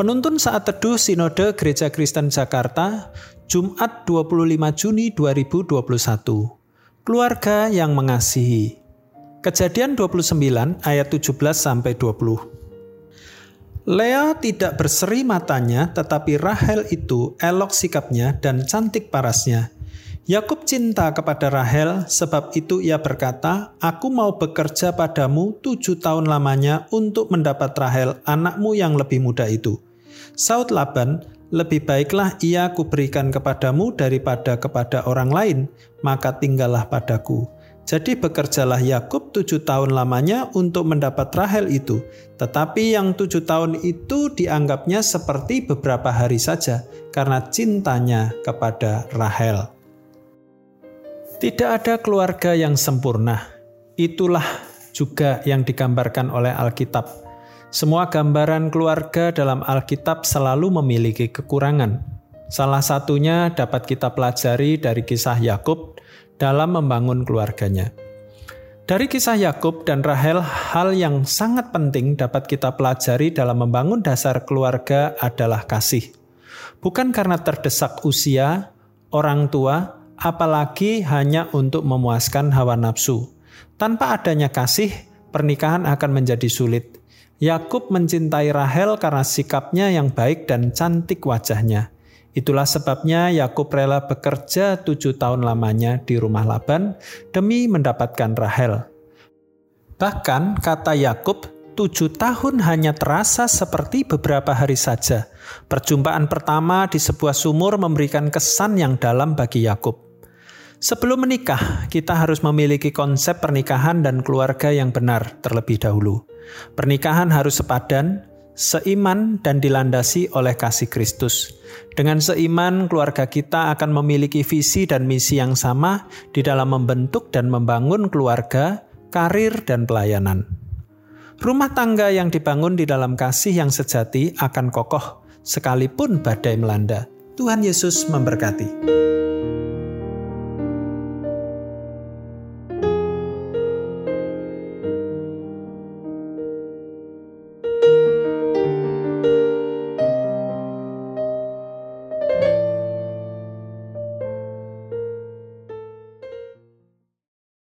Penuntun saat teduh Sinode Gereja Kristen Jakarta, Jumat 25 Juni 2021. Keluarga yang mengasihi. Kejadian 29 ayat 17 sampai 20. Lea tidak berseri matanya, tetapi Rahel itu elok sikapnya dan cantik parasnya. Yakub cinta kepada Rahel, sebab itu ia berkata, "Aku mau bekerja padamu tujuh tahun lamanya untuk mendapat Rahel, anakmu yang lebih muda itu." Saud Laban, lebih baiklah ia kuberikan kepadamu daripada kepada orang lain, maka tinggallah padaku. Jadi bekerjalah Yakub tujuh tahun lamanya untuk mendapat Rahel itu. Tetapi yang tujuh tahun itu dianggapnya seperti beberapa hari saja karena cintanya kepada Rahel. Tidak ada keluarga yang sempurna. Itulah juga yang digambarkan oleh Alkitab semua gambaran keluarga dalam Alkitab selalu memiliki kekurangan. Salah satunya dapat kita pelajari dari kisah Yakub dalam membangun keluarganya. Dari kisah Yakub dan Rahel, hal yang sangat penting dapat kita pelajari dalam membangun dasar keluarga adalah kasih. Bukan karena terdesak usia, orang tua, apalagi hanya untuk memuaskan hawa nafsu. Tanpa adanya kasih, pernikahan akan menjadi sulit. Yakub mencintai Rahel karena sikapnya yang baik dan cantik wajahnya. Itulah sebabnya Yakub rela bekerja tujuh tahun lamanya di rumah Laban demi mendapatkan Rahel. Bahkan kata Yakub, tujuh tahun hanya terasa seperti beberapa hari saja. Perjumpaan pertama di sebuah sumur memberikan kesan yang dalam bagi Yakub. Sebelum menikah, kita harus memiliki konsep pernikahan dan keluarga yang benar terlebih dahulu. Pernikahan harus sepadan, seiman, dan dilandasi oleh kasih Kristus. Dengan seiman, keluarga kita akan memiliki visi dan misi yang sama di dalam membentuk dan membangun keluarga, karir, dan pelayanan. Rumah tangga yang dibangun di dalam kasih yang sejati akan kokoh, sekalipun badai melanda. Tuhan Yesus memberkati.